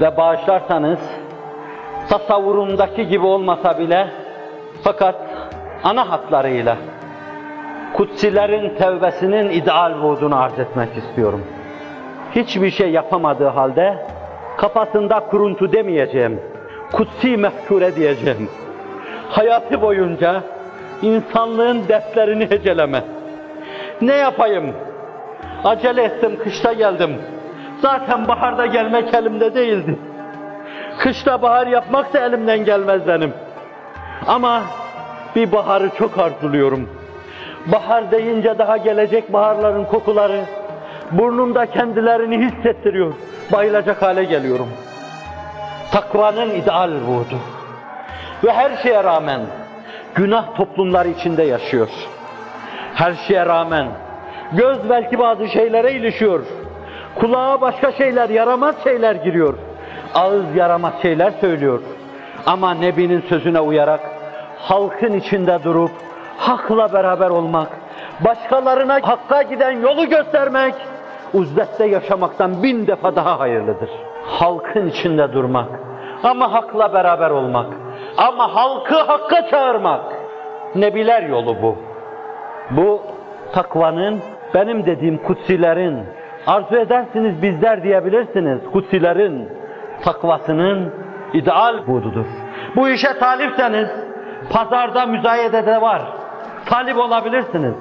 ve bağışlarsanız tasavvurumdaki gibi olmasa bile fakat ana hatlarıyla kutsilerin tevbesinin ideal vudunu arz etmek istiyorum. Hiçbir şey yapamadığı halde kafasında kuruntu demeyeceğim. Kutsi mefkure diyeceğim. Hayatı boyunca insanlığın dertlerini heceleme. Ne yapayım? Acele ettim, kışta geldim. Zaten baharda gelmek elimde değildi. Kışta bahar yapmak da elimden gelmez benim. Ama bir baharı çok arzuluyorum. Bahar deyince daha gelecek baharların kokuları burnumda kendilerini hissettiriyor. Bayılacak hale geliyorum. Takvanın ideal buğdu. Ve her şeye rağmen günah toplumlar içinde yaşıyor. Her şeye rağmen göz belki bazı şeylere ilişiyor. Kulağa başka şeyler, yaramaz şeyler giriyor. Ağız yaramaz şeyler söylüyor. Ama Nebi'nin sözüne uyarak halkın içinde durup hakla beraber olmak, başkalarına hakka giden yolu göstermek, uzdette yaşamaktan bin defa daha hayırlıdır. Halkın içinde durmak ama hakla beraber olmak ama halkı hakka çağırmak. Nebiler yolu bu. Bu takvanın, benim dediğim kutsilerin, arzu edersiniz bizler diyebilirsiniz, kutsilerin takvasının ideal bududur. Bu işe talipseniz, pazarda müzayedede var. Talip olabilirsiniz.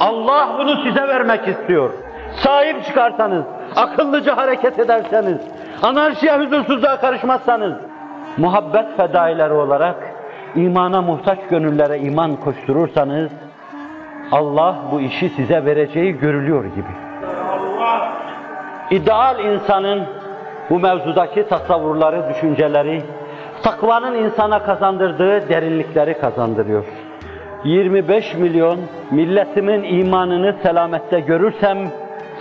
Allah bunu size vermek istiyor. Sahip çıkarsanız, akıllıca hareket ederseniz, anarşiye, huzursuzluğa karışmazsanız, muhabbet fedaileri olarak imana muhtaç gönüllere iman koşturursanız, Allah bu işi size vereceği görülüyor gibi. İdeal insanın bu mevzudaki tasavvurları, düşünceleri, takvanın insana kazandırdığı derinlikleri kazandırıyor. 25 milyon milletimin imanını selamette görürsem,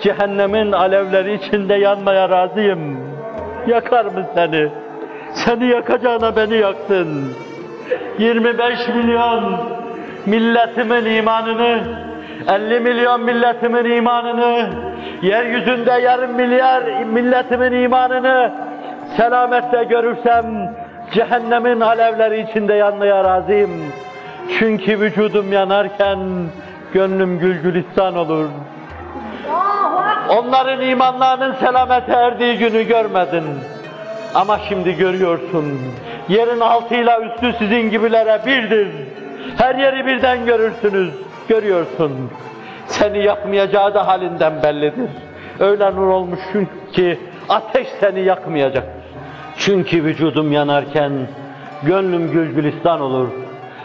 cehennemin alevleri içinde yanmaya razıyım. Yakar mı seni? Seni yakacağına beni yaksın. 25 milyon milletimin imanını, 50 milyon milletimin imanını, yeryüzünde yarım milyar milletimin imanını selamette görürsem cehennemin alevleri içinde yanmaya razıyım. Çünkü vücudum yanarken gönlüm gülgülistan olur. Onların imanlarının selamete erdiği günü görmedin. Ama şimdi görüyorsun. Yerin altıyla üstü sizin gibilere birdir. Her yeri birden görürsünüz. Görüyorsun. Seni yakmayacağı da halinden bellidir. Öyle nur olmuşsun ki ateş seni yakmayacak. Çünkü vücudum yanarken gönlüm gülgülistan olur.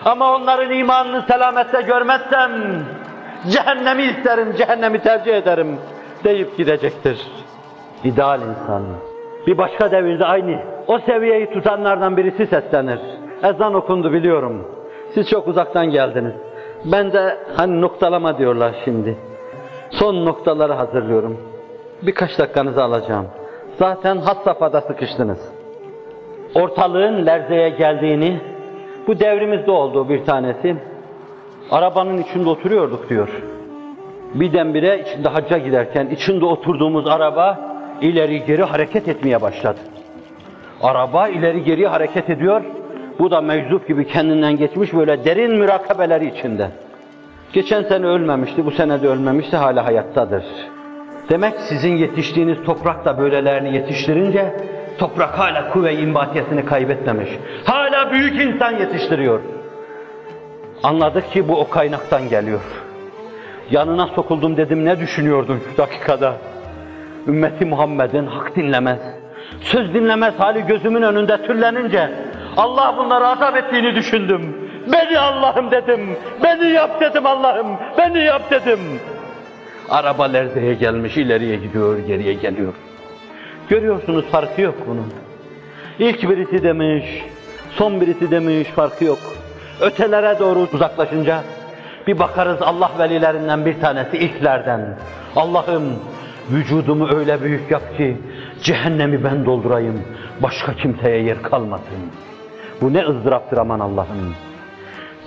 Ama onların imanını selamette görmezsem cehennemi isterim, cehennemi tercih ederim deyip gidecektir. İdeal insan. Bir başka devirde aynı. O seviyeyi tutanlardan birisi seslenir. Ezan okundu biliyorum. Siz çok uzaktan geldiniz. Ben de hani noktalama diyorlar şimdi. Son noktaları hazırlıyorum. Birkaç dakikanızı alacağım. Zaten hat safhada sıkıştınız. Ortalığın lerzeye geldiğini, bu devrimizde olduğu bir tanesi, arabanın içinde oturuyorduk diyor. Birdenbire içinde hacca giderken içinde oturduğumuz araba ileri geri hareket etmeye başladı. Araba ileri geri hareket ediyor. Bu da meczup gibi kendinden geçmiş böyle derin mürakabeleri içinde. Geçen sene ölmemişti, bu sene de ölmemişti, hala hayattadır. Demek sizin yetiştiğiniz toprak da böylelerini yetiştirince toprak hala kuvve imbatiyesini kaybetmemiş. Hala büyük insan yetiştiriyor. Anladık ki bu o kaynaktan geliyor. Yanına sokuldum dedim ne düşünüyordun şu dakikada? Ümmeti Muhammed'in hak dinlemez, söz dinlemez hali gözümün önünde türlenince Allah bunları azap ettiğini düşündüm. Beni Allah'ım dedim, beni yap dedim Allah'ım, beni yap dedim. Araba lerzeye gelmiş, ileriye gidiyor, geriye geliyor. Görüyorsunuz farkı yok bunun. İlk birisi demiş, son birisi demiş, farkı yok. Ötelere doğru uzaklaşınca bir bakarız Allah velilerinden bir tanesi ilklerden. Allah'ım vücudumu öyle büyük yap ki cehennemi ben doldurayım, başka kimseye yer kalmasın. Bu ne ızdıraptır aman Allah'ım.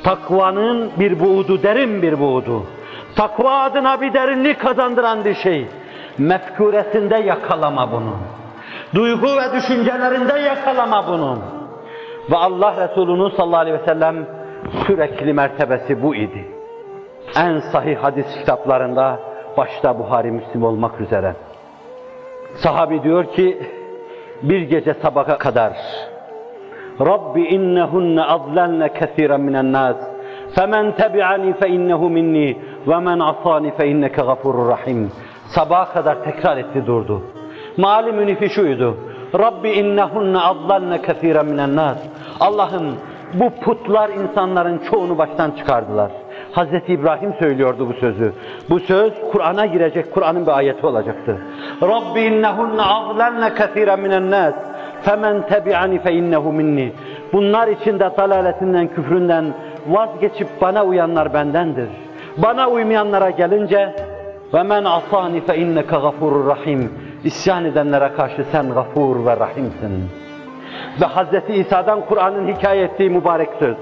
Takvanın bir buğdu, derin bir buğdu. Takva adına bir derinlik kazandıran bir şey. Mefkuresinde yakalama bunu. Duygu ve düşüncelerinde yakalama bunu. Ve Allah Resulü'nün sallallahu aleyhi ve sellem sürekli mertebesi bu idi. En sahih hadis kitaplarında başta Buhari Müslim olmak üzere. Sahabi diyor ki bir gece sabaha kadar İnnehunne adlenne kesiren minen nas femen tebi'ani fe innehu minni ve men asani fe inneke gafurur rahim. Sabaha kadar tekrar etti durdu. Mali münifi şuydu. Rabbi innehunne adlenne kesiren minen nas. Allah'ım bu putlar insanların çoğunu baştan çıkardılar. Hazreti İbrahim söylüyordu bu sözü. Bu söz Kur'an'a girecek, Kur'an'ın bir ayeti olacaktı. Rabbi innehunne adlenne kesiren minen nas. Tebi'ani fe innehu minni. Bunlar içinde dalaletinden, küfründen vazgeçip bana uyanlar bendendir. Bana uymayanlara gelince asani fe inneke gafurur rahim. İsyan edenlere karşı sen gafur ve rahimsin. Ve Hz. İsa'dan Kur'an'ın hikaye ettiği mübarek söz.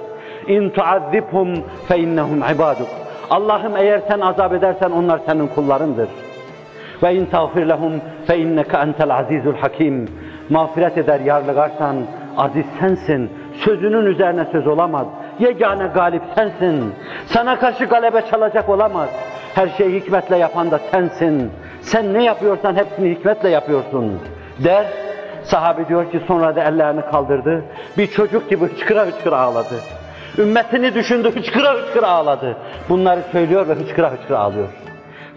Tuazzibhum fe innehum ibaduk. Allah'ım eğer sen azap edersen onlar senin kullarındır. Ve in tağfir lehum fe inneke entel azizul hakim. Mağfiret eder yarlıgarsan aziz sensin. Sözünün üzerine söz olamaz. Yegane galip sensin. Sana karşı galebe çalacak olamaz. Her şeyi hikmetle yapan da sensin. Sen ne yapıyorsan hepsini hikmetle yapıyorsun. Der, sahabe diyor ki sonra da ellerini kaldırdı. Bir çocuk gibi hıçkıra hıçkıra ağladı. Ümmetini düşündü, hıçkıra hıçkıra ağladı. Bunları söylüyor ve hıçkıra hıçkıra ağlıyor.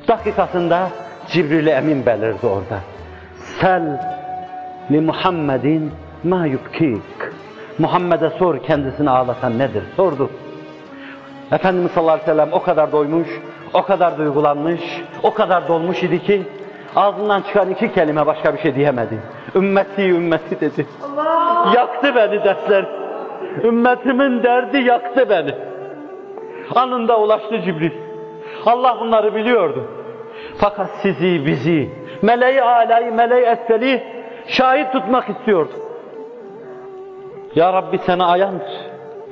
Dakikasında Cibril Emin belirdi orada. Sel li Muhammedin ma yubkik. Muhammed'e sor kendisini ağlatan nedir? Sordu. Efendimiz sallallahu aleyhi ve sellem o kadar doymuş, o kadar duygulanmış, o kadar dolmuş idi ki ağzından çıkan iki kelime başka bir şey diyemedi. Ümmeti ümmeti dedi. Yaktı beni dertler. Ümmetimin derdi yaktı beni. Anında ulaştı Cibril. Allah bunları biliyordu. Fakat sizi, bizi, meleği alayı, meleği esfeli şahit tutmak istiyordu. Ya Rabbi sana ayan,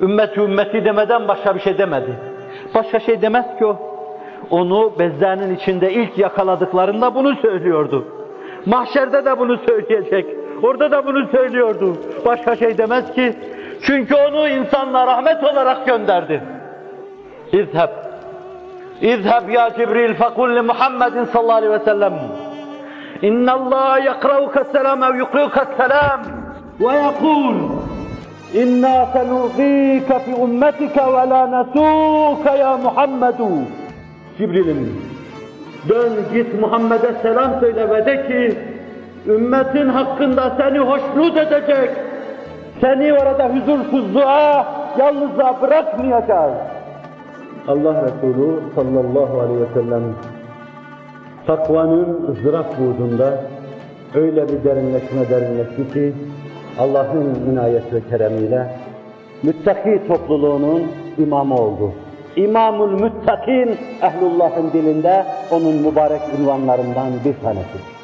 ümmeti ümmeti demeden başka bir şey demedi. Başka şey demez ki o. Onu bezlerinin içinde ilk yakaladıklarında bunu söylüyordu. Mahşerde de bunu söyleyecek. Orada da bunu söylüyordu. Başka şey demez ki. Çünkü onu insanla rahmet olarak gönderdi. İzheb. İzheb ya Cibril fekul Muhammedin sallallahu aleyhi ve sellem. Yakrauka selam ev yukriuka selam. Ve yekul İnna senulgîke fi ummetike ve la nesûke ya Muhammedu. Cibril'im dön git Muhammed'e selam söyle ve de ki ümmetin hakkında seni hoşnut edecek. Seni orada huzursuzluğa, yalnızlığa bırakmayacağız. Allah Resulü sallallahu aleyhi ve sellem takvanın ızdırap buğdunda öyle bir derinleşme derinleşti ki Allah'ın inayet ve keremiyle müttaki topluluğunun imamı oldu. İmamul Müttakin ehlullahın dilinde onun mübarek ünvanlarından bir tanesi.